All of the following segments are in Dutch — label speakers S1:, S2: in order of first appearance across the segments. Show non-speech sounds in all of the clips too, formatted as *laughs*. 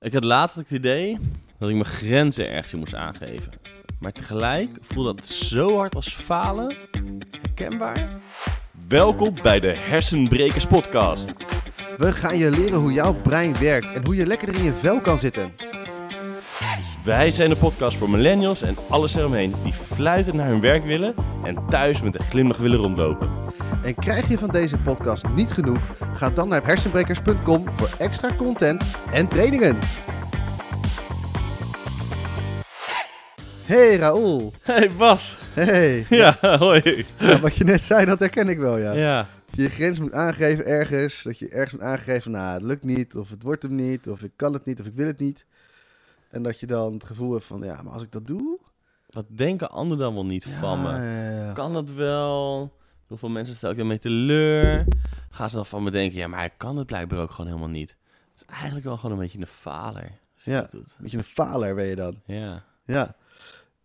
S1: Ik had laatst het idee dat ik mijn grenzen ergens moest aangeven. Maar tegelijk voelde dat zo hard als falen. Herkenbaar? Welkom bij de Hersenbrekers Podcast.
S2: We gaan je leren hoe jouw brein werkt en hoe je lekkerder in je vel kan zitten.
S1: Wij zijn de podcast voor millennials en alles eromheen die fluitend naar hun werk willen en thuis met een glimlach willen rondlopen.
S2: En krijg je van deze podcast niet genoeg? Ga dan naar hersenbrekers.com voor extra content en trainingen. Hey Raoul.
S1: Hey Bas.
S2: Hey.
S1: Ja, hoi.
S2: Ja, wat je net zei, dat herken ik wel, ja.
S1: Ja.
S2: Dat je je grens moet aangeven ergens. Dat je ergens moet aangeven, nou, het lukt niet, of het wordt hem niet, of ik kan het niet, of ik wil het niet. En dat je dan het gevoel hebt van, ja, maar als ik dat doe...
S1: Wat denken anderen dan wel niet van me?
S2: Ja, ja.
S1: Kan dat wel? Hoeveel mensen stel ik daarmee teleur? Gaan ze dan van me denken, ja, maar hij kan het blijkbaar ook gewoon helemaal niet. Het is eigenlijk wel gewoon een beetje een faler.
S2: Ja.
S1: dat doet.
S2: Beetje een faler ben je dan.
S1: Ja.
S2: Ja.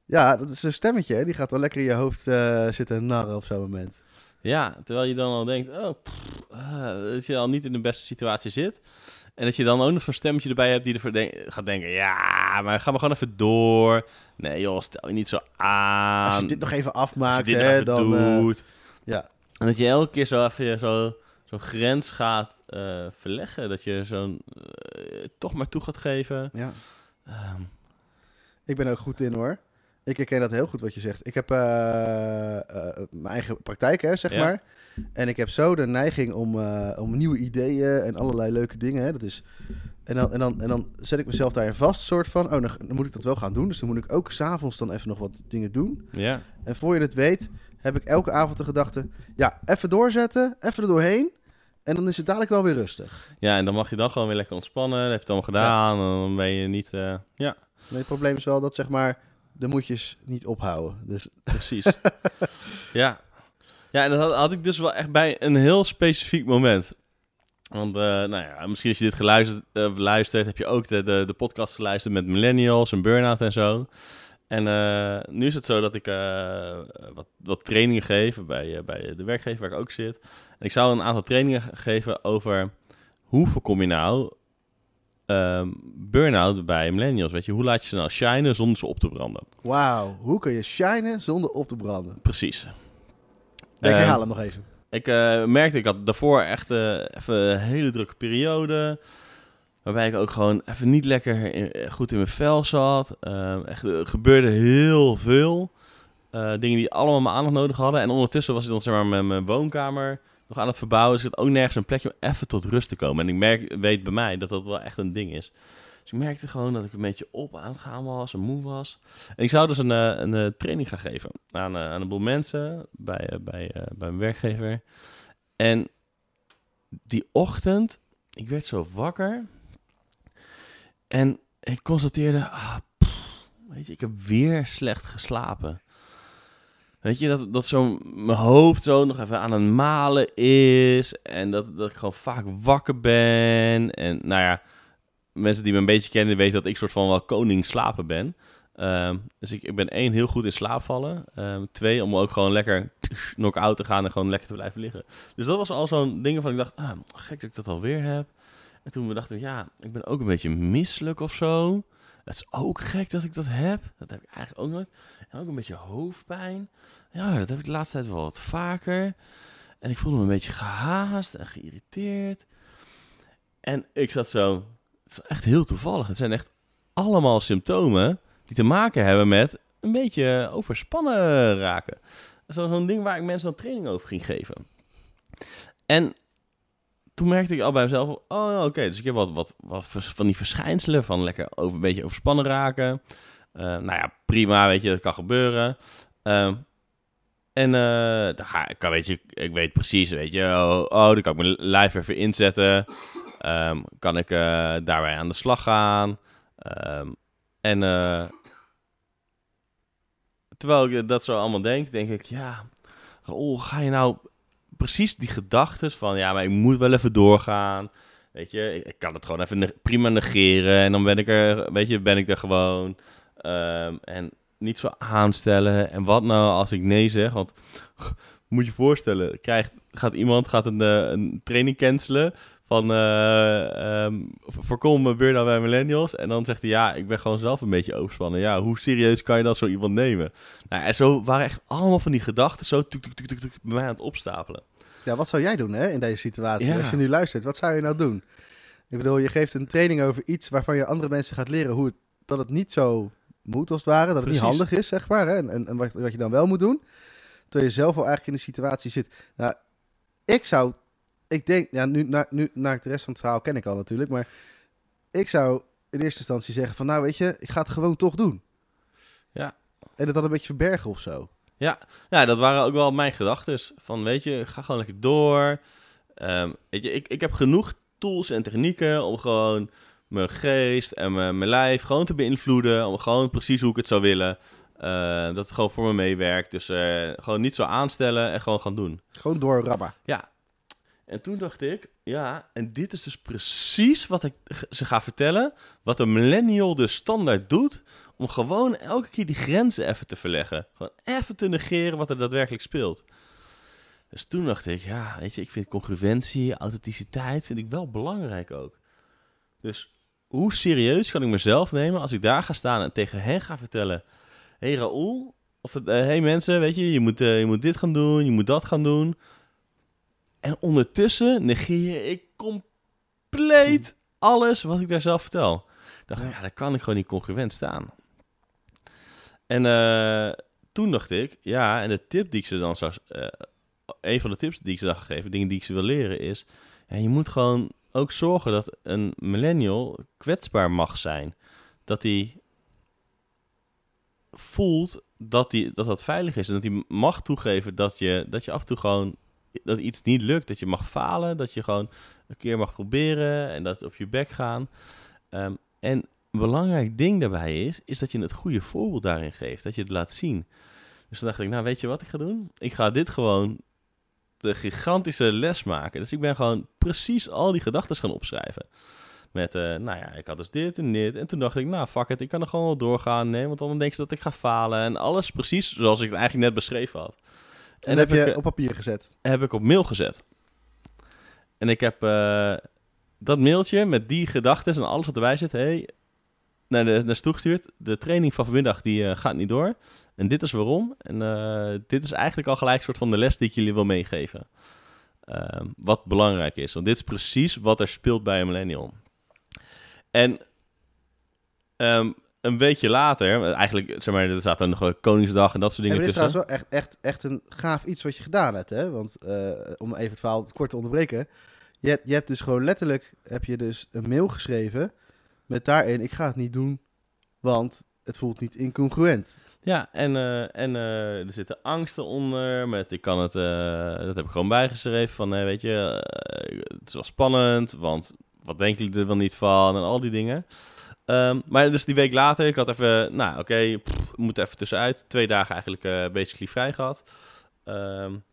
S2: Ja, dat is een stemmetje, hè? Die gaat dan lekker in je hoofd eh, zitten narren op zo'n moment.
S1: ja, terwijl je dan al denkt, oh, pff, eh, dat je al niet in de beste situatie zit. En dat je dan ook nog zo'n stemmetje erbij hebt die ervoor denk- gaat denken, ja, maar ga maar gewoon even door. Nee joh, stel je niet zo aan.
S2: Als je dit nog even afmaakt,
S1: dit nog
S2: hè,
S1: even
S2: dan... eh,
S1: doet.
S2: ja.
S1: En dat je elke keer zo even zo, zo'n grens gaat eh, verleggen. Dat je zo'n eh, toch maar toe gaat geven.
S2: ja.
S1: Ehm,
S2: Ik ben er ook goed in, hoor. Ik herken dat heel goed wat je zegt. Ik heb mijn eigen praktijk, hè, zeg
S1: Ja.
S2: maar. En ik heb zo de neiging om, eh, om nieuwe ideeën en allerlei leuke dingen. Hè. Dat is, en, dan, en, dan, en dan zet ik mezelf daarin vast, soort van... Oh, dan, dan moet ik dat wel gaan doen. Dus dan moet ik ook s'avonds dan even nog wat dingen doen.
S1: ja.
S2: En voor je het weet, heb ik elke avond de gedachte... Ja, even doorzetten, even er doorheen. En dan is het dadelijk wel weer rustig.
S1: ja, en dan mag je dan gewoon weer lekker ontspannen. Dan heb je het allemaal gedaan. En dan ben je niet... eh, ja,
S2: Nee, het probleem is wel dat, zeg maar, de moedjes niet ophouden. Dus
S1: precies. *laughs* ja. Ja, en dat had, had ik dus wel echt bij een heel specifiek moment. Want, eh, nou ja, misschien als je dit geluisterd eh, luistert, heb je ook de, de, de podcast geluisterd met millennials en burn-out en zo. En eh, nu is het zo dat ik wat, wat trainingen geef bij, bij de werkgever waar ik ook zit. En ik zou een aantal trainingen ge- geven over hoe voorkom je nou ehm burn-out bij millennials. Weet je, hoe laat je ze nou shinen zonder ze op te branden?
S2: wauw, hoe kun je shinen zonder op te branden?
S1: Precies.
S2: Ik herhaal hem nog even.
S1: Ik eh, merkte, ik had daarvoor echt eh, even een hele drukke periode. Waarbij ik ook gewoon even niet lekker in- eh, goed in mijn vel zat. Ehm, echt, er gebeurde heel veel. dingen die allemaal mijn aandacht nodig hadden. En ondertussen was ik dan zeg maar met mijn woonkamer nog aan het verbouwen. Dus ik had ook nergens een plekje om even tot rust te komen. En ik merk, weet bij mij dat dat wel echt een ding is. Dus ik merkte gewoon dat ik een beetje op aan het gaan was en moe was. En ik zou dus een, eh, een eh, training gaan geven aan, eh, aan een boel mensen bij, bij, bij mijn werkgever. En die ochtend, ik werd zo wakker. En ik constateerde, ah, weet je, ik heb weer slecht geslapen. Weet je, dat, dat zo mijn hoofd zo nog even aan het malen is. En dat, dat ik gewoon vaak wakker ben. En nou ja, mensen die me een beetje kennen weten dat ik soort van wel koning slapen ben. Ehm, dus ik, ik ben één, heel goed in slaapvallen. Ehm, twee, om ook gewoon lekker *laughs* knock-out te gaan en gewoon lekker te blijven liggen. Dus dat was al zo'n ding waarvan ik dacht, ah, gek dat ik dat alweer heb. En toen we dachten, ja, ik ben ook een beetje misselijk of zo. Het is ook gek dat ik dat heb. Dat heb ik eigenlijk ook nooit. En ook een beetje hoofdpijn. Ja, dat heb ik de laatste tijd wel wat vaker. En ik voelde me een beetje gehaast en geïrriteerd. En ik zat zo, het is echt heel toevallig. Het zijn echt allemaal symptomen die te maken hebben met een beetje overspannen raken. Zo- Zo'n ding waar ik mensen dan training over ging geven. En toen merkte ik al bij mezelf, oh oké, dus ik heb wat, wat, wat van die verschijnselen van lekker over, een beetje overspannen raken. Eh, nou ja, prima, weet je, dat kan gebeuren. Ehm, en ga ik, kan, weet je, ik weet precies, weet je, oh, oh dan kan ik mijn lijf even inzetten. Ehm, kan ik eh, daarbij aan de slag gaan. Ehm, en eh, terwijl ik dat zo allemaal denk, denk ik, ja, Raoul, ga je nou precies die gedachten van, ja, maar ik moet wel even doorgaan. Weet je, ik, kan het gewoon even prima negeren en dan ben ik er, weet je, ben ik er gewoon. Ehm, en niet zo aanstellen. En wat nou als ik nee zeg? Want moet je je voorstellen, krijgt, gaat iemand gaat een, eh, een training cancelen van uh, um, voorkom burn-out bij millennials. En dan zegt hij, ja, ik ben gewoon zelf een beetje overspannen. Ja, hoe serieus kan je dat zo iemand nemen? Nou, en zo waren echt allemaal van die gedachten zo tuk, tuk, tuk, bij mij aan het opstapelen.
S2: Ja, wat zou jij doen hè, in deze situatie? Als je nu luistert, wat zou je nou doen? Ik bedoel, je geeft een training over iets waarvan je andere mensen gaat leren hoe het, dat het niet zo moet als het ware. Dat het niet handig is, zeg maar. Hè? En, en, en wat, wat je dan wel moet doen. Terwijl je zelf al eigenlijk in de situatie zit. Nou, ik zou ik denk, ja, nu, na, nu naar de rest van het verhaal ken ik al natuurlijk, maar ik zou in eerste instantie zeggen van, nou weet je, ik ga het gewoon toch doen.
S1: Ja.
S2: En het dan een beetje verbergen of zo.
S1: Ja, ja dat waren ook wel mijn gedachten. Van, weet je, ga gewoon lekker door. Um, weet je, ik, ik heb genoeg tools en technieken om gewoon mijn geest en mijn, mijn lijf gewoon te beïnvloeden. Om gewoon precies hoe ik het zou willen. Uh, dat het gewoon voor me meewerkt. Dus uh, gewoon niet zo aanstellen en gewoon gaan doen.
S2: Gewoon door rabba.
S1: Ja, en toen dacht ik, ja, en dit is dus precies wat ik ze ga vertellen. Wat een millennial dus standaard doet. Om gewoon elke keer die grenzen even te verleggen. Gewoon even te negeren wat er daadwerkelijk speelt. Dus toen dacht ik, ja, weet je, ik vind congruentie, authenticiteit, vind ik wel belangrijk ook. Dus hoe serieus kan ik mezelf nemen als ik daar ga staan en tegen hen ga vertellen... Hé hey Raoul, of hé uh, hey mensen, weet je, je moet, uh, je moet dit gaan doen, je moet dat gaan doen... En ondertussen negeer ik compleet alles wat ik daar zelf vertel. Ik dacht, ja, ja daar kan ik gewoon niet congruent staan. En uh, toen dacht ik, ja, en de tip die ik ze dan zou... Uh, een van de tips die ik ze dan gegeven, dingen die ik ze wil leren, is... Ja, je moet gewoon ook zorgen dat een millennial kwetsbaar mag zijn. Dat hij voelt dat, die, dat dat veilig is. En dat hij mag toegeven dat je, dat je af en toe gewoon dat iets niet lukt, dat je mag falen, dat je gewoon een keer mag proberen en dat op je bek gaan. Um, en een belangrijk ding daarbij is, is dat je het goede voorbeeld daarin geeft, dat je het laat zien. Dus toen dacht ik, nou weet je wat ik ga doen? Ik ga dit gewoon de gigantische les maken. Dus ik ben gewoon precies al die gedachten gaan opschrijven. Met, uh, nou ja, ik had dus dit en dit. En toen dacht ik, nou fuck it, ik kan er gewoon wel doorgaan. Nee, want dan denk je dat ik ga falen. En alles precies zoals ik het eigenlijk net beschreven had.
S2: En, heb, je op papier gezet?
S1: Heb ik op mail gezet. En ik heb uh, dat mailtje met die gedachten en alles wat erbij zit, hey, naar, de, naar toegestuurd. De training van vanmiddag die uh, gaat niet door. En dit is waarom. En uh, dit is eigenlijk al gelijk een soort van de les die ik jullie wil meegeven. Ehm, wat belangrijk is. Want dit is precies wat er speelt bij een millennial. En um, een weekje later, eigenlijk, zeg maar, er dan nog Koningsdag en dat soort dingen
S2: en
S1: tussen.
S2: Het is trouwens wel echt, echt, echt een gaaf iets wat je gedaan hebt, hè? Want uh, om even het verhaal kort te onderbreken. Je hebt, je hebt dus gewoon letterlijk, heb je dus een mail geschreven met daarin, ik ga het niet doen, want het voelt niet incongruent.
S1: Ja, en, uh, en uh, er zitten angsten onder. Met ik kan het, dat heb ik gewoon bijgeschreven. Van weet je, het is wel spannend, want wat denken jullie er wel niet van? En al die dingen. Um, maar dus die week later, ik had even, nou oké, moet even tussenuit. Twee dagen eigenlijk uh, basically vrij gehad. Um,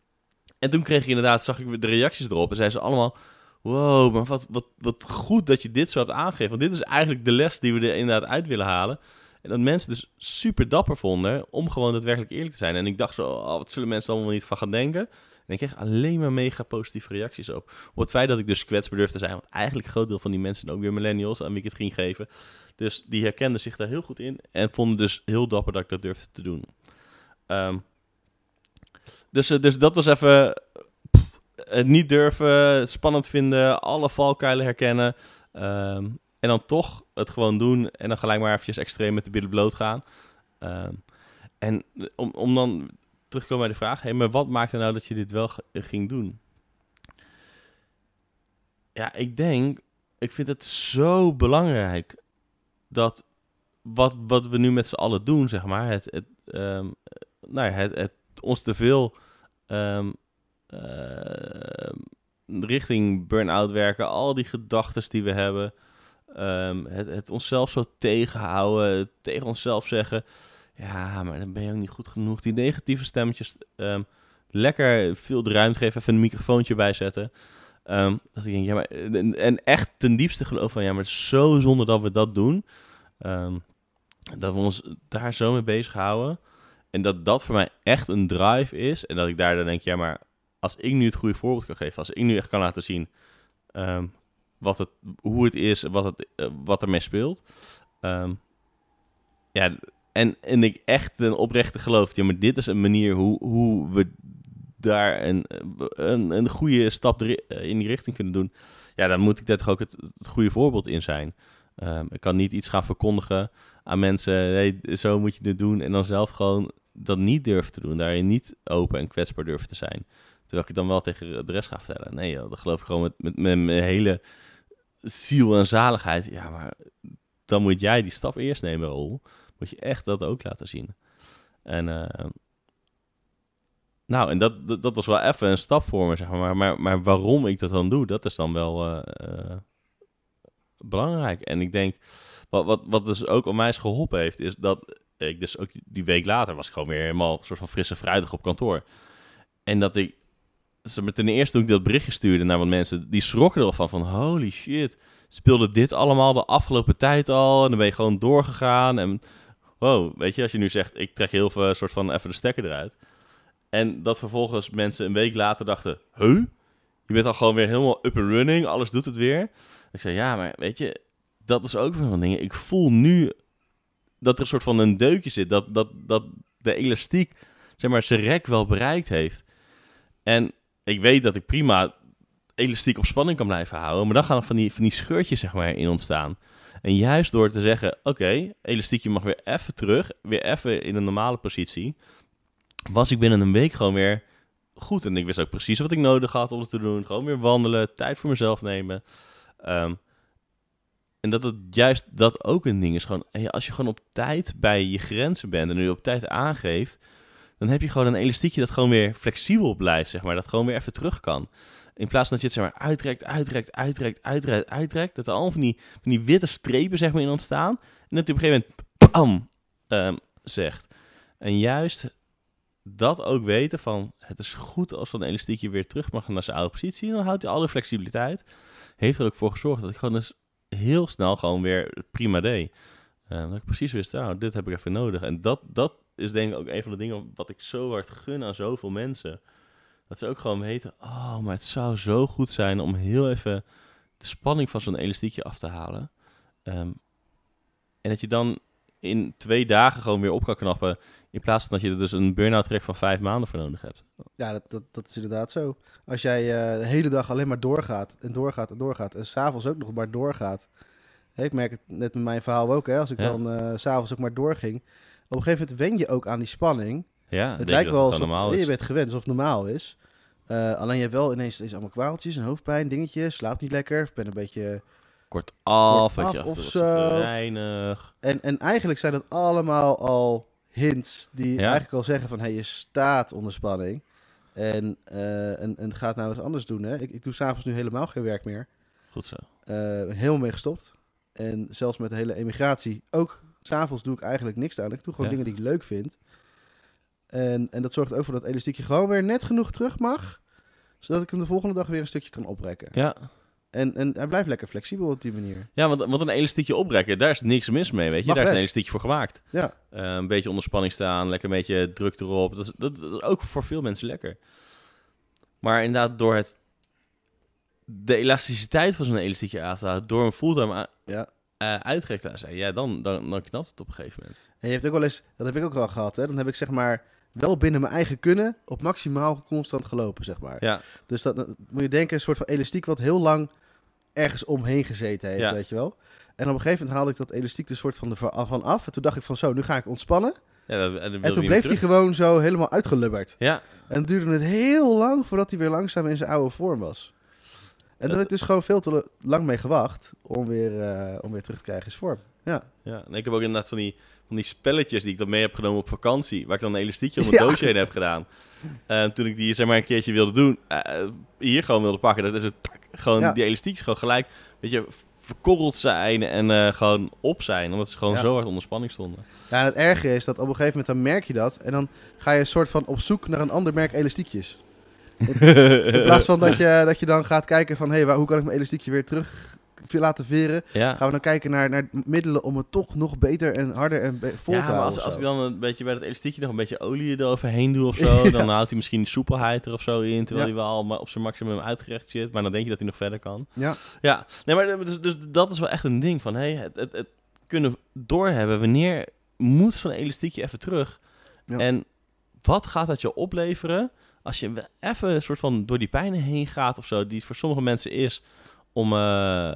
S1: en toen kreeg ik inderdaad, zag ik de reacties erop en zeiden ze allemaal... Wow, maar wat, wat, wat goed dat je dit zo hebt aangegeven. Want dit is eigenlijk de les die we er inderdaad uit willen halen. En dat mensen dus super dapper vonden om gewoon daadwerkelijk eerlijk te zijn. En ik dacht zo, oh, wat zullen mensen allemaal niet van gaan denken? En ik kreeg alleen maar mega positieve reacties op. Op het feit dat ik dus kwetsbaar durfde te zijn. Want eigenlijk een groot deel van die mensen, ook weer millennials, aan wie ik het ging geven. Dus die herkenden zich daar heel goed in. En vonden dus heel dapper dat ik dat durfde te doen. Um, dus, dus dat was even het niet durven, spannend vinden, alle valkuilen herkennen. Um, en dan toch het gewoon doen en dan gelijk maar eventjes extreem met de billen bloot gaan. Um, en om, om dan terugkomen bij de vraag, hey, maar wat maakte nou dat je dit wel ging doen? Ja, ik denk, ik vind het zo belangrijk dat wat, wat we nu met z'n allen doen, zeg maar, het, het, um, nou ja, het, het ons te veel um, uh, richting burn-out werken, al die gedachten die we hebben, het, het onszelf zo tegenhouden, tegen onszelf zeggen, ja, maar dan ben je ook niet goed genoeg. Die negatieve stemmetjes, um, lekker veel de ruimte geven, even een microfoontje bijzetten. Um, dat ik denk, ja, maar, en, en, echt ten diepste geloof van, ja, maar zo zonde dat we dat doen. Um, dat we ons daar zo mee bezighouden. En dat dat voor mij echt een drive is. En dat ik daar dan denk, ja, maar als ik nu het goede voorbeeld kan geven, als ik nu echt kan laten zien, wat het, hoe het is, wat, het, eh, wat ermee speelt. Ehm, ja, en, en ik echt een oprechte geloof, ja, maar dit is een manier hoe, hoe we daar een, een, een goede stap eh, in die richting kunnen doen. Ja, dan moet ik daar toch ook het, het goede voorbeeld in zijn. Ehm, ik kan niet iets gaan verkondigen aan mensen, hey, zo moet je dit doen, en dan zelf gewoon dat niet durven te doen. Daarin niet open en kwetsbaar durven te zijn. Terwijl ik dan wel tegen de rest ga vertellen. Nee, joh, dat geloof ik gewoon met, met, met mijn hele ziel en zaligheid. Ja, maar dan moet jij die stap eerst nemen, Raoul. Moet je echt dat ook laten zien. En eh, nou, en dat, dat, was wel even een stap voor me, zeg maar. Maar, maar, waarom ik dat dan doe, dat is dan wel eh, eh, belangrijk. En ik denk, wat, wat, wat dus ook op mij is geholpen heeft, is dat ik dus ook die, week later was ik gewoon weer helemaal een soort van frisse fruitig op kantoor. En dat ik, ten eerste toen ik dat berichtje stuurde naar wat mensen, die schrokken er al van, van holy shit, speelde dit allemaal de afgelopen tijd al? En dan ben je gewoon doorgegaan en wow, weet je, als je nu zegt, ik trek heel veel soort van even de stekker eruit. En dat vervolgens mensen een week later dachten, huh? Je bent al gewoon weer helemaal up and running, alles doet het weer. Ik zei, ja, maar weet je, dat is ook wel een ding. Ik voel nu dat er een soort van een deukje zit, dat, dat, dat de elastiek, zeg maar, zijn rek wel bereikt heeft. En ik weet dat ik prima elastiek op spanning kan blijven houden, maar dan gaan er van die, van die scheurtjes, zeg maar, in ontstaan. En juist door te zeggen, oké, elastiekje mag weer even terug, weer even in een normale positie, was ik binnen een week gewoon weer goed. En ik wist ook precies wat ik nodig had om het te doen. Gewoon weer wandelen, tijd voor mezelf nemen. Ehm, en dat het juist dat ook een ding is. Gewoon, als je gewoon op tijd bij je grenzen bent en nu op tijd aangeeft, dan heb je gewoon een elastiekje dat gewoon weer flexibel blijft, zeg maar. Dat gewoon weer even terug kan. In plaats van dat je het zeg maar uitrekt, uitrekt, uitrekt, uitrekt, uitrekt. Dat er allemaal van die, van witte strepen zeg maar in ontstaan. En dat je op een gegeven moment pam ehm, zegt. En juist dat ook weten van het is goed als zo'n elastiekje weer terug mag naar zijn oude positie. Dan houdt hij alle flexibiliteit. Heeft er ook voor gezorgd dat ik gewoon dus heel snel gewoon weer prima deed. Uh, dat ik precies wist, nou, dit heb ik even nodig. En dat, dat is denk ik ook een van de dingen wat ik zo hard gun aan zoveel mensen. Dat ze ook gewoon weten, oh, maar het zou zo goed zijn om heel even de spanning van zo'n elastiekje af te halen. Um, en dat je dan in twee dagen gewoon weer op kan knappen. In plaats van dat je er dus een burn-out trek van vijf maanden voor nodig hebt.
S2: Ja, dat, dat, dat is inderdaad zo. Als jij uh, de hele dag alleen maar doorgaat en doorgaat en doorgaat. En s'avonds ook nog maar doorgaat. Hey, ik merk het net met mijn verhaal ook. Hè, als ik ja. dan uh, s'avonds ook maar doorging. Op een gegeven moment wen je ook aan die spanning.
S1: Ja,
S2: het lijkt wel alsof je bent gewend, alsof het normaal is. Uh, alleen je hebt wel ineens deze allemaal kwaaltjes, een hoofdpijn, dingetjes, slaapt niet lekker, of ben een beetje
S1: kort af,
S2: kort af
S1: je
S2: of zo.
S1: Reinig.
S2: En, en eigenlijk zijn dat allemaal al hints die ja. eigenlijk al zeggen van hey, je staat onder spanning. En, uh, en, en gaat nou eens anders doen. Hè? Ik, ik doe s'avonds nu helemaal geen werk meer.
S1: Goed zo.
S2: Uh, helemaal mee gestopt. En zelfs met de hele emigratie. Ook s'avonds doe ik eigenlijk niks aan. Ik doe gewoon ja. dingen die ik leuk vind. En, en dat zorgt ook voor dat elastiekje gewoon weer net genoeg terug mag. Zodat ik hem de volgende dag weer een stukje kan oprekken.
S1: Ja.
S2: En, en hij blijft lekker flexibel op die manier.
S1: Ja, want, want een elastiekje oprekken, daar is niks mis mee, weet je.
S2: Mag
S1: daar is een elastiekje voor gemaakt.
S2: Ja.
S1: Uh, een beetje onder spanning staan, lekker een beetje druk erop. Dat is, dat, dat is ook voor veel mensen lekker. Maar inderdaad, door het de elasticiteit van zo'n elastiekje aan te houden, door een fulltime
S2: ja.
S1: uh, uitgerekt te zijn, ja, dan, dan, dan knapt het op een gegeven moment.
S2: En je hebt ook wel eens, dat heb ik ook al gehad, hè. Dan heb ik zeg maar wel binnen mijn eigen kunnen op maximaal constant gelopen, zeg maar.
S1: Ja.
S2: Dus dat, dat moet je denken, een soort van elastiek wat heel lang ergens omheen gezeten heeft,
S1: Ja.
S2: weet je wel. En op een gegeven moment haalde ik dat elastiek er soort van, de, van af. En toen dacht ik van zo, nu ga ik ontspannen.
S1: Ja, dat, en,
S2: En toen bleef hij gewoon zo helemaal uitgelubberd.
S1: Ja,
S2: En het duurde het heel lang voordat hij weer langzaam in zijn oude vorm was. En daar heb ik dus gewoon veel te lang mee gewacht om weer, eh, om weer terug te krijgen in zijn vorm. Ja.
S1: ja. En ik heb ook inderdaad van die, van die spelletjes die ik dan mee heb genomen op vakantie, waar ik dan een elastiekje om een *laughs*
S2: Ja.
S1: doosje heen heb gedaan. Eh, toen ik die zeg maar een keertje wilde doen, eh, hier gewoon wilde pakken, dat is het tak, gewoon
S2: Ja.
S1: die elastiekjes gewoon gelijk, weet je, verkorreld zijn en eh, gewoon op zijn, omdat ze gewoon
S2: Ja.
S1: zo hard onder spanning stonden.
S2: ja, en het erge is dat op een gegeven moment dan merk je dat. En dan ga je een soort van op zoek naar een ander merk elastiekjes. In *laughs* plaats van dat je, dat je dan gaat kijken van, hé, hey, waar- hoe kan ik mijn elastiekje weer terug laten veren.
S1: Ja.
S2: Gaan we dan kijken naar, naar middelen om het toch nog beter en harder en vol
S1: Ja,
S2: te houden?
S1: als, als ik dan een beetje bij dat elastiekje nog een beetje olie eroverheen doe of zo, *laughs* dan houdt hij misschien soepelheid er of zo in, terwijl hij wel maar op zijn maximum uitgerecht zit. Maar dan denk je dat hij nog verder kan.
S2: Ja,
S1: Ja, nee, maar dus, dus dat is wel echt een ding van, hey, het, het, het kunnen doorhebben. Wanneer moet zo'n elastiekje even terug?
S2: Ja.
S1: En wat gaat dat je opleveren als je even een soort van door die pijnen heen gaat of zo, die het voor sommige mensen is om eh,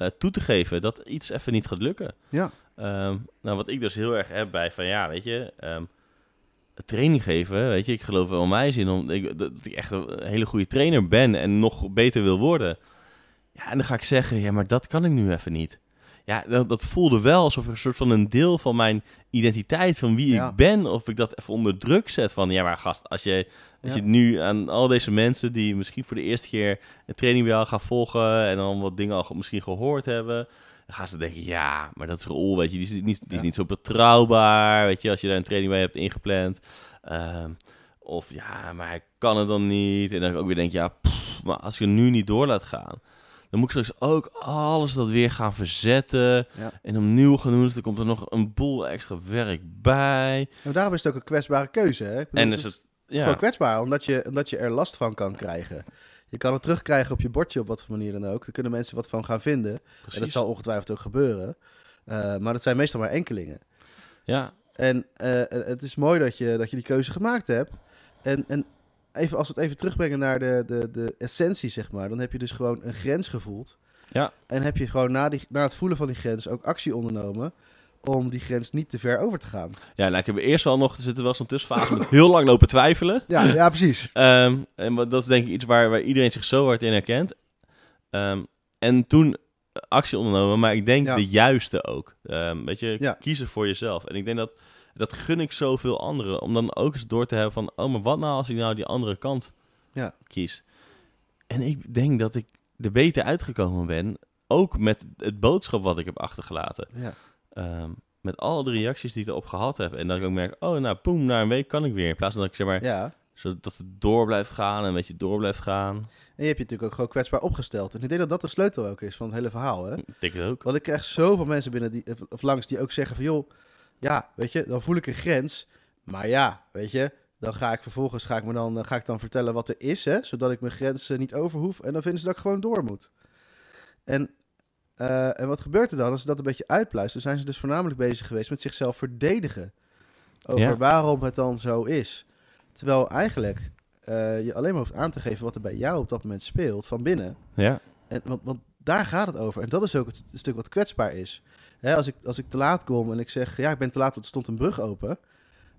S1: eh, toe te geven dat iets even niet gaat lukken.
S2: ja,
S1: Ehm, nou, wat ik dus heel erg heb bij van ja, weet je, ehm, training geven, weet je, ik geloof wel in mij zin om ik, dat ik echt een hele goede trainer ben en nog beter wil worden. Ja, en dan ga ik zeggen, ja, maar dat kan ik nu even niet. Ja, dat, dat voelde wel alsof er een soort van een deel van mijn identiteit, van wie
S2: Ja.
S1: ik ben, of ik dat even onder druk zet. Van ja, maar gast, als je, als
S2: Ja.
S1: je nu aan al deze mensen die misschien voor de eerste keer een training bij jou gaan volgen en dan wat dingen al misschien gehoord hebben, dan gaan ze denken, ja, maar dat is Raoul, weet je, die is niet, die is
S2: Ja.
S1: niet zo betrouwbaar, weet je, als je daar een training bij hebt ingepland. Ehm, of ja, maar hij kan het dan niet. En dan ook weer denk, ja, pff, maar als je het nu niet door laat gaan, dan moet ik straks ook alles dat weer gaan verzetten
S2: ja.
S1: en opnieuw gaan doen. Dus er komt er nog een boel extra werk bij.
S2: En daarom is het ook een kwetsbare keuze. Hè? Bedoel,
S1: En is het,
S2: Gewoon
S1: ja,
S2: kwetsbaar, omdat je, omdat je er last van kan krijgen. Je kan het terugkrijgen op je bordje op wat voor manier dan ook. Daar kunnen mensen wat van gaan vinden. En dat
S1: precies.
S2: zal ongetwijfeld ook gebeuren. Eh, maar dat zijn meestal maar enkelingen.
S1: Ja,
S2: En eh, het is mooi dat je, dat je die keuze gemaakt hebt. En, en even, als we het even terugbrengen naar de, de, de essentie, zeg maar. Dan heb je dus gewoon een grens gevoeld.
S1: Ja.
S2: En heb je gewoon na, die, na het voelen van die grens ook actie ondernomen... om die grens niet te ver over te gaan.
S1: ja nou, ik heb eerst wel nog, er zit er wel zo'n tussenfase met heel lang lopen twijfelen.
S2: Ja, ja precies. *laughs*
S1: Ehm, en dat is denk ik iets waar, waar iedereen zich zo hard in herkent. Ehm, en toen actie ondernomen, maar ik denk
S2: Ja.
S1: de juiste ook. Ehm, weet je,
S2: Ja.
S1: kiezen voor jezelf. En ik denk dat, dat gun ik zoveel anderen. Om dan ook eens door te hebben van, oh, maar wat nou als ik nou die andere kant
S2: Ja.
S1: kies? En ik denk dat ik er beter uitgekomen ben, ook met het boodschap wat ik heb achtergelaten.
S2: Ja.
S1: Ehm, met al de reacties die ik erop gehad heb. En dat ik ook merk, oh, nou, poem, na een week kan ik weer. In plaats van dat ik zeg maar,
S2: ja.
S1: zodat het door blijft gaan en een beetje door blijft gaan.
S2: En je hebt je natuurlijk ook gewoon kwetsbaar opgesteld. En ik denk dat dat de sleutel ook is van het hele verhaal. Hè?
S1: Ik denk het ook.
S2: Want ik krijg zoveel mensen binnen die, of langs die ook zeggen van... joh, ja, weet je, dan voel ik een grens. Maar ja, weet je, dan ga ik vervolgens ga ik me dan, ga ik dan vertellen wat er is... Hè, zodat ik mijn grenzen niet overhoef. En dan vinden ze dat ik gewoon door moet. En, eh, en wat gebeurt er dan? Als ze dat een beetje uitpluisteren... zijn ze dus voornamelijk bezig geweest met zichzelf verdedigen. Over
S1: Ja.
S2: waarom het dan zo is. Terwijl eigenlijk eh, je alleen maar hoeft aan te geven... wat er bij jou op dat moment speelt van binnen...
S1: Ja,
S2: En, want, want daar gaat het over. En dat is ook het, st- stuk wat kwetsbaar is. Hè, als, ik, als ik te laat kom en ik zeg, ja, ik ben te laat, want er stond een brug open.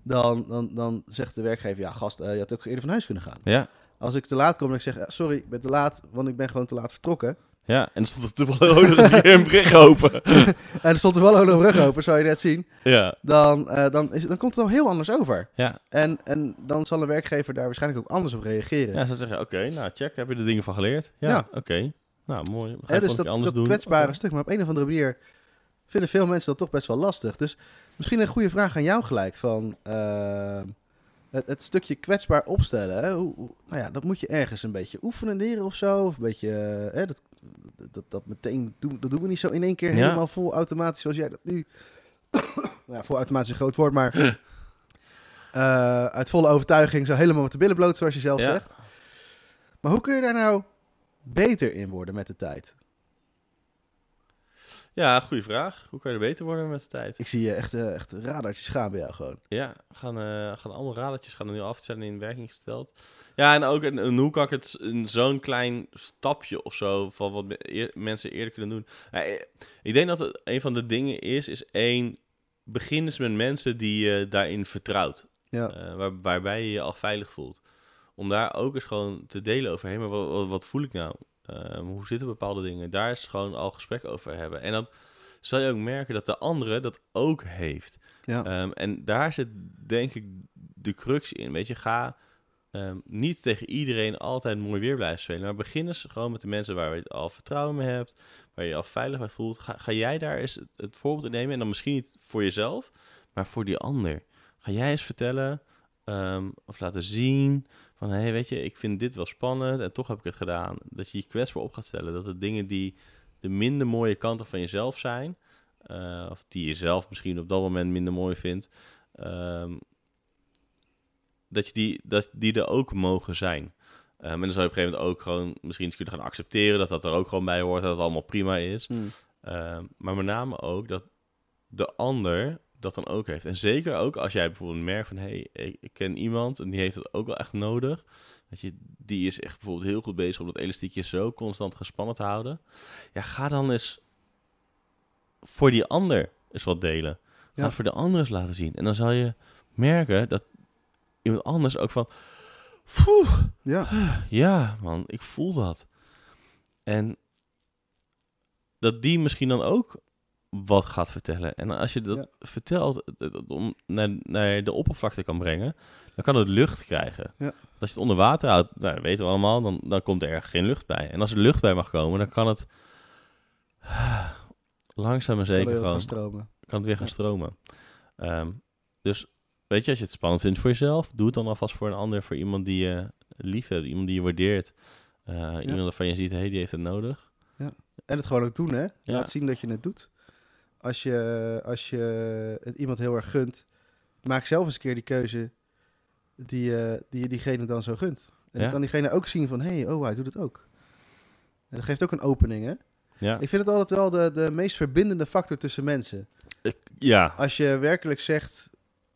S2: Dan, dan, dan zegt de werkgever, ja, gast, eh, je had ook eerder van huis kunnen gaan.
S1: ja,
S2: Als ik te laat kom en ik zeg, ja, sorry, ik ben te laat, want ik ben gewoon te laat vertrokken.
S1: ja. En er stond er toevallig een bericht open. *laughs*
S2: En er stond er nog een brug open, zou je net zien.
S1: Ja,
S2: Dan, eh, dan, is, dan komt het al heel anders over.
S1: ja.
S2: En, en dan zal een werkgever daar waarschijnlijk ook anders op reageren.
S1: Ja, ze zeggen, oké, nou check, heb je er dingen van geleerd? Ja,
S2: Ja.
S1: oké. Nou, mooi. Ga je
S2: dus
S1: dus
S2: dat,
S1: anders
S2: dat
S1: doen?
S2: kwetsbare stuk. Maar op een of andere manier vinden veel mensen dat toch best wel lastig. Dus misschien een goede vraag aan jou gelijk. Van, eh, het, het stukje kwetsbaar opstellen. Hè? Hoe, hoe- nou ja, dat moet je ergens een beetje oefenen leren of zo. Of een beetje, eh, hè, dat, dat, dat meteen doen, dat doen we niet zo in één keer
S1: Ja.
S2: helemaal vol automatisch zoals jij dat nu... *coughs* ja, vol automatisch is een groot woord, maar... *laughs* eh, uit volle overtuiging zo helemaal met de billen bloot, zoals je zelf
S1: Ja.
S2: zegt. Maar hoe kun je daar nou beter in worden met de tijd?
S1: Ja, goede vraag. Hoe kan je er beter worden met de tijd?
S2: Ik zie je echt, eh, echt radartjes gaan bij jou gewoon.
S1: Ja, gaan, eh, gaan allemaal radertjes gaan er nu af zijn in werking gesteld. Ja, en ook en, en hoe kan ik het in zo'n klein stapje of zo van wat eer- mensen eerder kunnen doen. Ja, eh, ik denk dat het een van de dingen is, is één, begin eens met mensen die je daarin vertrouwt.
S2: Ja,
S1: eh, waar, waarbij je je al veilig voelt. Om daar ook eens gewoon te delen over, hé, maar wat, wat, wat voel ik nou? Ehm, hoe zitten bepaalde dingen? Daar is gewoon al gesprek over hebben. En dan zal je ook merken dat de andere dat ook heeft.
S2: ja.
S1: Ehm, en daar zit denk ik de crux in. Weet je, ga ehm, niet tegen iedereen altijd mooi weer blijven spelen. Maar begin eens gewoon met de mensen waar je al vertrouwen mee hebt. Waar je je al veilig bij voelt. Ga, ga jij daar eens het, het voorbeeld in nemen. En dan misschien niet voor jezelf, maar voor die ander. Ga jij eens vertellen of laten zien van... Hé, hey, weet je, ik vind dit wel spannend en toch heb ik het gedaan. Dat je je kwetsbaar op gaat stellen. Dat de dingen die de minder mooie kanten van jezelf zijn, eh, of die je zelf misschien op dat moment minder mooi vindt, ehm, dat, je die, dat die er ook mogen zijn. Ehm, en dan zou je op een gegeven moment ook gewoon misschien eens kunnen gaan accepteren dat dat er ook gewoon bij hoort, dat het allemaal prima is.
S2: Hmm.
S1: Ehm, maar met name ook dat de ander dat dan ook heeft. En zeker ook als jij bijvoorbeeld merkt van... hé, hey, ik, ken iemand en die heeft het ook wel echt nodig. Dat je, die is echt bijvoorbeeld heel goed bezig om dat elastiekje zo constant gespannen te houden. Ja, ga dan eens voor die ander eens wat delen. Ga
S2: Ja.
S1: voor de ander eens laten zien. En dan zal je merken dat iemand anders ook van... Poeh,
S2: Ja,
S1: ja, man, ik voel dat. En dat die misschien dan ook wat gaat vertellen. En als je dat
S2: Ja.
S1: vertelt, dat om naar, naar de oppervlakte kan brengen, dan kan het lucht krijgen.
S2: Ja.
S1: Want Als je het onder water houdt, nou, dat weten we allemaal, dan, dan komt er geen lucht bij. En als er lucht bij mag komen, dan kan het *sighs* langzaam en
S2: kan
S1: zeker
S2: er wel
S1: gewoon
S2: gaan stromen.
S1: kan het weer gaan
S2: Ja.
S1: stromen. Ehm, dus weet je, als je het spannend vindt voor jezelf, doe het dan alvast voor een ander, voor iemand die je lief hebt, iemand die je waardeert. Eh, Iemand waarvan je ziet, hé, hey, die heeft het nodig.
S2: En het gewoon ook doen, hè?
S1: Ja.
S2: Laat zien dat je het doet. Als je, als je het iemand heel erg gunt, maak zelf eens een keer die keuze die, eh, die je diegene dan zo gunt. En
S1: Ja.
S2: dan kan diegene ook zien van, hé, hey, oh, hij doet het ook. En dat geeft ook een opening, hè?
S1: Ja,
S2: Ik vind het altijd wel de, de meest verbindende factor tussen mensen.
S1: Ik- ja,
S2: Als je werkelijk zegt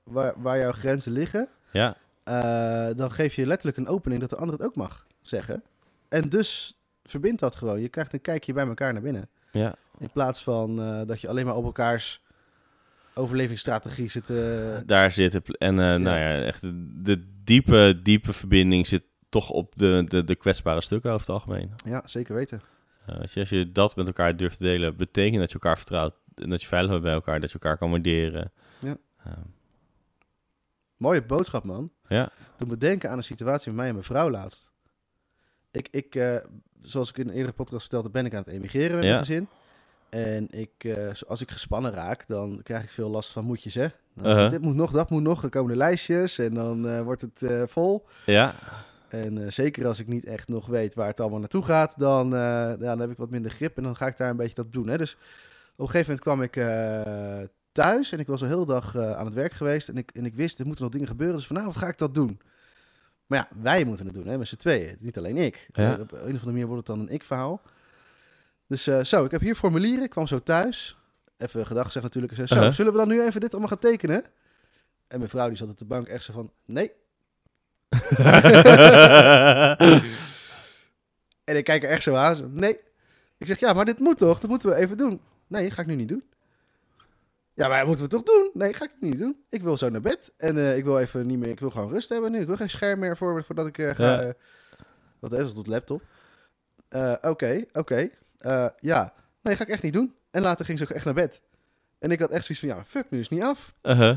S2: waar, waar jouw grenzen liggen,
S1: ja,
S2: eh, dan geef je letterlijk een opening dat de ander het ook mag zeggen. En dus verbindt dat gewoon. Je krijgt een kijkje bij elkaar naar binnen.
S1: ja.
S2: In plaats van eh, dat je alleen maar op elkaars overlevingsstrategie zit. eh,
S1: Daar zit het. En eh, nou ja, echt de, de diepe, diepe verbinding zit toch op de, de, de kwetsbare stukken over het algemeen.
S2: ja, zeker weten.
S1: Als, je, als je dat met elkaar durft te delen, betekent dat je elkaar vertrouwt. En dat je veilig bent bij elkaar, dat je elkaar kan waarderen.
S2: Ja.
S1: Ehm,
S2: Mooie boodschap, man.
S1: ja,
S2: Doe me denken aan een situatie met mij en mijn vrouw laatst. Ik, ik zoals ik in een eerdere podcast vertelde, ben ik aan het emigreren met
S1: Ja.
S2: mijn gezin. En ik, eh, als ik gespannen raak, dan krijg ik veel last van moedjes, hè. Dan,
S1: Uh-huh.
S2: Dit moet nog, dat moet nog, dan komen de lijstjes en dan eh, wordt het eh, vol.
S1: ja,
S2: En zeker als ik niet echt nog weet waar het allemaal naartoe gaat, dan, ja, dan heb ik wat minder grip en dan ga ik daar een beetje dat doen. Hè. Dus op een gegeven moment kwam ik thuis en ik was al heel de dag aan het werk geweest. En ik, en ik wist, er moeten nog dingen gebeuren, dus vanavond ga ik dat doen. Maar ja, wij moeten het doen, hè, met z'n tweeën. Niet alleen ik.
S1: Ja.
S2: Op een of andere manier wordt het dan een ik-verhaal. Dus eh, zo, ik heb hier formulieren, ik kwam zo thuis. Even gedag zeg natuurlijk. Zei, Zo,
S1: Uh-huh.
S2: zullen we dan nu even dit allemaal gaan tekenen? En mijn vrouw die zat op de bank echt zo van, nee. *laughs* En ik kijk er echt zo aan. Zo, nee. Ik zeg, ja, maar dit moet toch? Dat moeten we even doen. Nee, ga ik nu niet doen. Ja, maar dat moeten we toch doen? Nee, ga ik niet doen. Ik wil zo naar bed. En eh, ik wil even niet meer... Ik wil gewoon rust hebben nu. Ik wil geen scherm meer voor, voordat ik eh, ga...
S1: Ja.
S2: eh, wat is de laptop? Eh, Oké, oké. Eh, ja. Nee, ga ik echt niet doen. En later ging ze ook echt naar bed. En ik had echt zoiets van, ja, fuck, nu is het niet af.
S1: Uh-huh.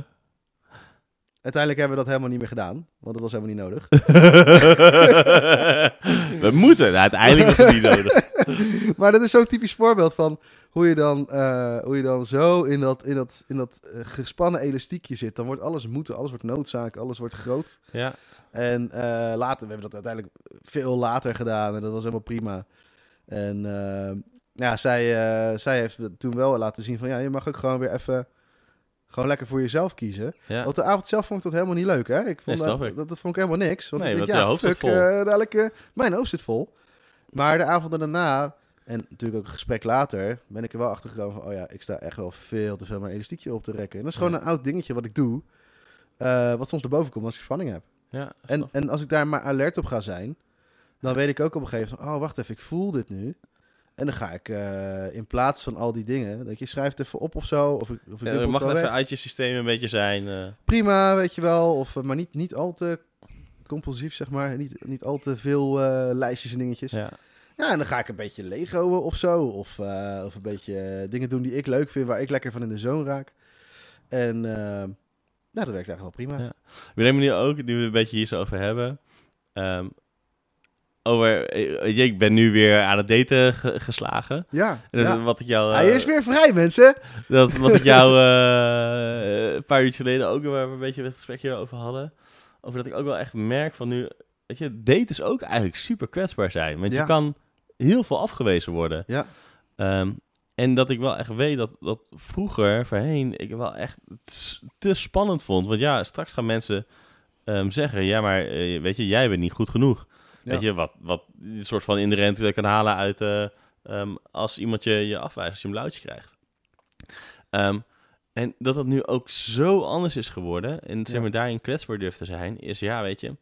S2: Uiteindelijk hebben we dat helemaal niet meer gedaan. Want dat was helemaal niet nodig. *laughs*
S1: We moeten. Nou, uiteindelijk is het niet nodig. *laughs*
S2: maar dat is zo'n typisch voorbeeld van hoe je dan, eh, hoe je dan zo in dat, in dat, in dat eh, gespannen elastiekje zit. Dan wordt alles moeten, alles wordt noodzaak, alles wordt groot.
S1: Ja,
S2: En eh, later, we hebben dat uiteindelijk veel later gedaan en dat was helemaal prima. En eh, ja, zij, eh, zij heeft toen wel laten zien van ja, je mag ook gewoon weer even gewoon lekker voor jezelf kiezen.
S1: ja.
S2: Want de avond zelf vond ik dat helemaal niet leuk, hè? Ik vond
S1: Nee,
S2: dat,
S1: ik.
S2: dat, dat vond ik helemaal niks. Want
S1: Nee,
S2: ik ja,
S1: je hoofd
S2: fuck,
S1: vol.
S2: eh, eh, mijn hoofd zit vol. Maar de avonden daarna, en natuurlijk ook een gesprek later, ben ik er wel achter gekomen van, oh ja, ik sta echt wel veel te veel mijn elastiekje op te rekken. En dat is gewoon
S1: Ja.
S2: een oud dingetje wat ik doe, wat soms erboven komt als ik spanning heb.
S1: ja
S2: En, en als ik daar maar alert op ga zijn, dan weet ik ook op een gegeven moment, oh wacht even, ik voel dit nu. En dan ga ik eh, in plaats van al die dingen, dat je schrijft even op of zo, of ik, of
S1: Ja, mag even
S2: weg.
S1: uit je systeem een beetje zijn. eh.
S2: Prima, weet je wel, of, eh, maar niet, niet al te compulsief, zeg maar. Niet, niet al te veel lijstjes en dingetjes. Ja.
S1: ja.
S2: en dan ga ik een beetje legoen of zo, of, of een beetje dingen doen die ik leuk vind, waar ik lekker van in de zone raak. En nou, dat werkt eigenlijk wel prima.
S1: Ja. We nemen nu ook, nu we een beetje hier zo over hebben. ehm, over, eh, ik ben nu weer aan het daten ge- geslagen.
S2: Ja,
S1: En
S2: ja.
S1: wat ik jou,
S2: hij
S1: eh,
S2: is weer vrij, mensen.
S1: dat, wat ik jou *laughs* eh, een paar uur geleden ook waar we een beetje het gesprekje over hadden. Over dat ik ook wel echt merk van nu, weet je, daten is ook eigenlijk super kwetsbaar zijn. Want
S2: Ja.
S1: je kan heel veel afgewezen worden.
S2: Ja.
S1: Ehm, en dat ik wel echt weet dat, dat vroeger, voorheen, ik wel echt te spannend vond. Want ja, straks gaan mensen ehm, zeggen, ja, maar eh, weet je, jij bent niet goed genoeg. Weet je, wat, wat een soort van inherent kan halen uit eh, ehm, als iemand je, je afwijst, als je een blauwtje krijgt. Ehm, en dat dat nu ook zo anders is geworden en zeg maar daarin kwetsbaar durft te zijn, is ja, weet je.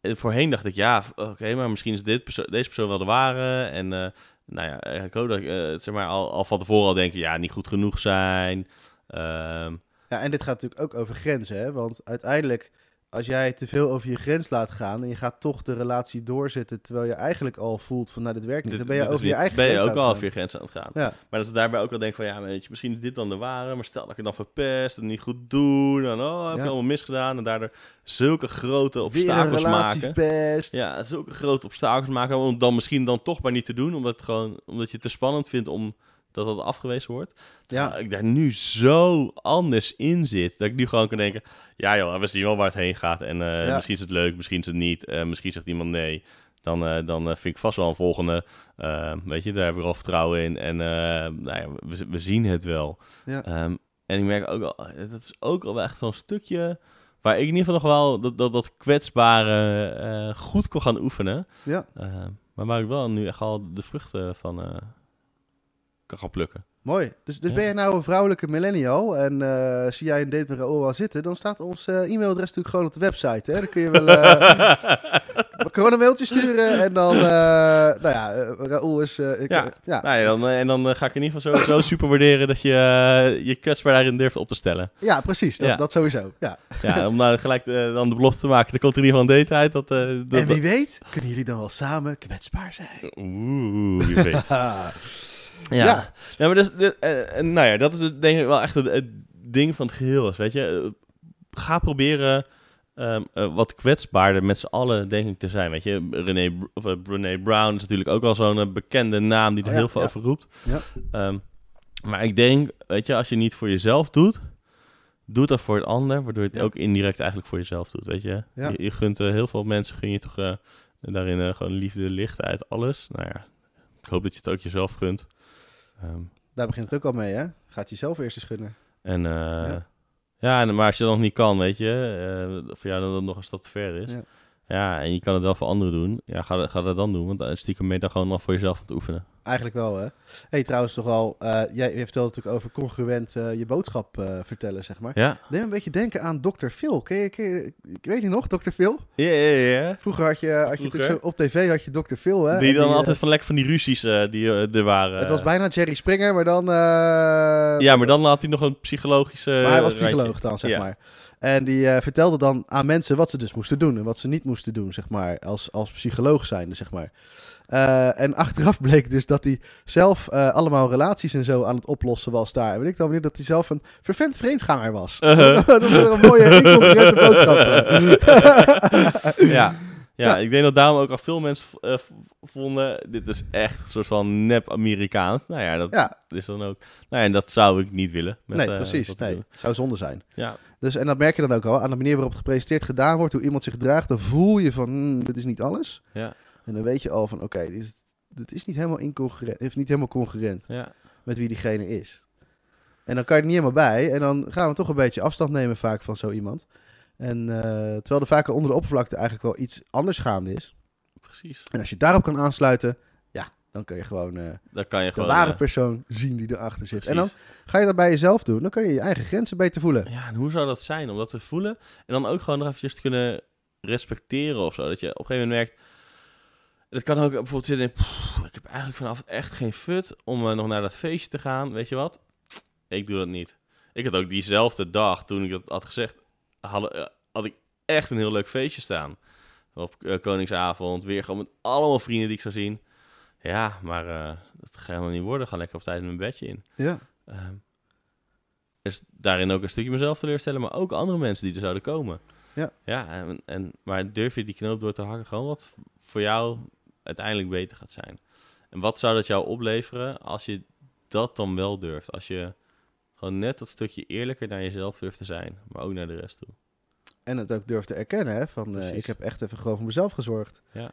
S1: eh, Voorheen dacht ik, ja, oké, maar misschien is dit perso- deze persoon wel de ware. En eh, nou ja, ik hoop dat ik zeg maar, al, al van tevoren al denken, ja, niet goed genoeg zijn. Ehm,
S2: Ja, en dit gaat natuurlijk ook over grenzen, hè? Want uiteindelijk, als jij te veel over je grens laat gaan en je gaat toch de relatie doorzetten, terwijl je eigenlijk al voelt van, nou, dit werkt niet, dan ben je
S1: dit
S2: over je eigen
S1: ben je
S2: grens
S1: ook
S2: aan
S1: al
S2: het
S1: over je grenzen aan het gaan.
S2: Ja,
S1: Maar dat ze daarbij ook al denken van, ja, weet je, misschien is dit dan de ware, maar stel dat ik het dan verpest en niet goed doe, dan oh, heb ik
S2: Ja.
S1: allemaal misgedaan en daardoor zulke grote obstakels maken.
S2: verpest.
S1: Ja, zulke grote obstakels maken om dan misschien dan toch maar niet te doen, omdat, het gewoon, omdat je het te spannend vindt om dat dat afgewezen wordt.
S2: Ja.
S1: Ik daar nu zo anders in zit, dat ik nu gewoon kan denken, ja joh, we zien wel waar het heen gaat en eh,
S2: Ja.
S1: misschien is het leuk, misschien is het niet, eh, misschien zegt iemand nee. Dan, eh, dan vind ik vast wel een volgende. Eh, weet je, daar heb ik al vertrouwen in. En nou ja, we, we zien het wel.
S2: Ja.
S1: Ehm, en ik merk ook al, dat is ook al wel echt zo'n stukje waar ik in ieder geval nog wel dat, dat, dat kwetsbare goed kon gaan oefenen.
S2: ja.
S1: Eh, maar waar ik wel nu echt al de vruchten van kan gaan plukken.
S2: Mooi. Dus, dus
S1: Ja.
S2: ben jij nou een vrouwelijke millennial en eh, zie jij een date met Raoul al zitten, dan staat ons eh, e-mailadres natuurlijk gewoon op de website. Hè? Dan kun je wel eh, *laughs* gewoon een mailtje sturen en dan, eh, nou ja, Raoul is... eh, ik,
S1: Ja.
S2: ja.
S1: Nou ja, dan, en dan ga ik in ieder geval sowieso *laughs* super waarderen dat je je kwetsbaar daarin durft op te stellen.
S2: ja, precies. Dat,
S1: Ja.
S2: dat sowieso. Ja.
S1: Ja, om nou gelijk dan de belofte te maken, er komt er in ieder geval een date uit. Dat, eh, dat,
S2: en wie weet, kunnen jullie dan wel samen kwetsbaar zijn.
S1: Oeh, wie weet. *laughs*
S2: Ja.
S1: Ja. Maar dus, de, eh, nou ja, dat is denk ik wel echt het, het ding van het geheel. Is, weet je, Eh, ga proberen ehm, eh, wat kwetsbaarder met z'n allen, denk ik, te zijn. Weet je, René, of, Brené Brown is natuurlijk ook wel zo'n bekende naam die er
S2: Oh ja,
S1: heel veel
S2: ja.
S1: over roept.
S2: Ja.
S1: Ehm, maar ik denk, weet je, als je niet voor jezelf doet, doe dat voor het ander, waardoor je het ook indirect eigenlijk voor jezelf doet. Weet je,
S2: Ja.
S1: je, je gunt heel veel mensen, gun je toch daarin gewoon liefde, lichtheid, alles. Nou ja, ik hoop dat je het ook jezelf gunt. Ehm,
S2: Daar begint het ook al mee, hè? Gaat jezelf eerst eens gunnen.
S1: en eh,
S2: Ja.
S1: maar als je dat nog niet kan, weet je, eh, voor jou dan dat nog een stap te ver is.
S2: Ja.
S1: En je kan het wel voor anderen doen. Ja, ga, dat- ga dat dan doen, want eh, stiekem ben je dan gewoon nog voor jezelf aan het oefenen.
S2: Eigenlijk wel, hè? hey, trouwens toch wel, eh, jij vertelde natuurlijk over congruent eh, je boodschap vertellen, zeg maar.
S1: Ja,
S2: Neem een beetje denken aan Dr. Phil. Ken je, ken je- ik weet niet nog, Dr. Phil?
S1: ja, ja. ja.
S2: Vroeger had je, had je
S1: Vroeger.
S2: natuurlijk zo, op tv had je Dr. Phil, hè?
S1: Die
S2: En
S1: dan altijd van lekker van die ruzies die er waren.
S2: Het was bijna Jerry Springer, maar dan...
S1: Ja, maar dan had hij nog een psychologische.
S2: Maar hij was psycholoog dan, zeg
S1: Ja.
S2: maar. En die eh, vertelde dan aan mensen wat ze dus moesten doen en wat ze niet moesten doen, zeg maar, als, als psycholoog zijnde, zeg maar. Eh, en achteraf *laughs* bleek dus dat hij zelf eh, allemaal relaties en zo aan het oplossen was daar. En weet ik dan weer dat hij zelf een vervent vreemdganger was.
S1: Uh-huh. *laughs*
S2: dat weer een mooie, *laughs* boodschap.
S1: ja. Ja, ik denk dat daarom ook al veel mensen eh, vonden, dit is echt een soort van nep-Amerikaans. Nou ja, dat is dan ook... Nou ja, en dat zou ik niet willen. Met,
S2: nee,
S1: eh,
S2: precies. Nee, zou zonde zijn.
S1: Ja,
S2: Dus, en dat merk je dan ook al aan de manier waarop het gepresenteerd gedaan wordt, hoe iemand zich gedraagt. Dan voel je van, hmm, dit is niet alles.
S1: ja,
S2: En dan weet je al van, oké, dit, is, dit is niet helemaal incongruent, is niet helemaal congruent
S1: ja.
S2: met wie diegene is. En dan kan je er niet helemaal bij. En dan gaan we toch een beetje afstand nemen vaak van zo iemand. En eh, terwijl er vaak onder de oppervlakte eigenlijk wel iets anders gaande is.
S1: Precies.
S2: En als je daarop kan aansluiten, ja, dan kun je gewoon eh,
S1: Dan kan je
S2: de
S1: gewoon...
S2: ware
S1: eh,
S2: persoon zien die erachter zit. En dan ga je dat bij jezelf doen. Dan kun je je eigen grenzen beter voelen.
S1: Ja, en hoe zou dat zijn om dat te voelen? En dan ook gewoon nog eventjes te kunnen respecteren of zo. Dat je op een gegeven moment merkt... Het kan ook bijvoorbeeld zitten in... "Pff, ik heb eigenlijk vanaf het echt geen fut om nog naar dat feestje te gaan. Weet je wat? Ik doe dat niet. Ik had ook diezelfde dag, toen ik dat had gezegd... Had, eh, had ik echt een heel leuk feestje staan. Op eh, Koningsavond. Weer gewoon met allemaal vrienden die ik zou zien. Ja, maar eh, dat gaat helemaal niet worden. Ga lekker op tijd mijn bedje in.
S2: Ja,
S1: Ehm, dus daarin ook een stukje mezelf teleurstellen, maar ook andere mensen die er zouden komen.
S2: Ja.
S1: Ja, en, en, maar durf je die knoop door te hakken gewoon wat voor jou uiteindelijk beter gaat zijn? En wat zou dat jou opleveren als je dat dan wel durft? Als je gewoon net dat stukje eerlijker naar jezelf durft te zijn, maar ook naar de rest toe.
S2: en het ook durf te erkennen. Hè, van, eh, ik heb echt even gewoon voor mezelf gezorgd.
S1: Ja.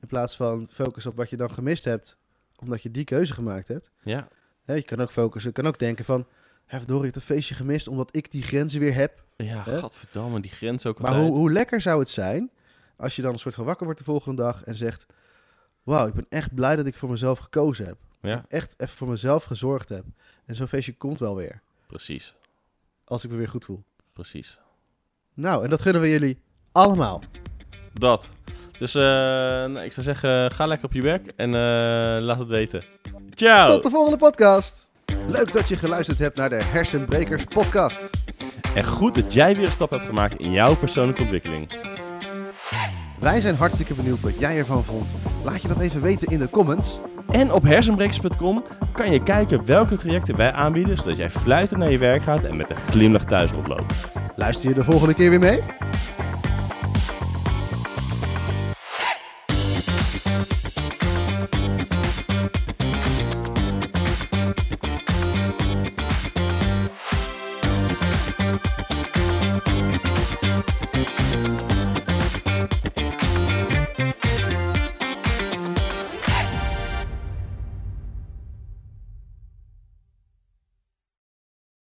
S2: In plaats van focus op wat je dan gemist hebt. omdat je die keuze gemaakt hebt.
S1: Ja,
S2: Hè, je kan ook focussen, je kan ook denken van... Hè, verdorie, ik heb een feestje gemist omdat ik die grenzen weer heb.
S1: ja
S2: Hè?
S1: gadverdamme, die grens ook
S2: Maar hoe, hoe lekker zou het zijn als je dan een soort van wakker wordt de volgende dag en zegt... Wauw, ik ben echt blij dat ik voor mezelf gekozen heb.
S1: Ja,
S2: Echt even voor mezelf gezorgd heb. En zo'n feestje komt wel weer.
S1: Precies,
S2: Als ik me weer goed voel.
S1: precies.
S2: Nou, en dat gunnen we jullie allemaal.
S1: Dat. Dus eh, nou, ik zou zeggen, ga lekker op je werk en eh, laat het weten. Ciao!
S2: Tot de volgende podcast. Leuk dat je geluisterd hebt naar de Hersenbrekers podcast.
S1: En goed dat jij weer een stap hebt gemaakt in jouw persoonlijke ontwikkeling.
S2: Wij zijn hartstikke benieuwd wat jij ervan vond. Laat je dat even weten in de comments.
S1: En op hersenbrekers.com kan je kijken welke trajecten wij aanbieden, zodat jij fluitend naar je werk gaat en met een glimlach thuis oploopt.
S2: Luister je de volgende keer weer mee?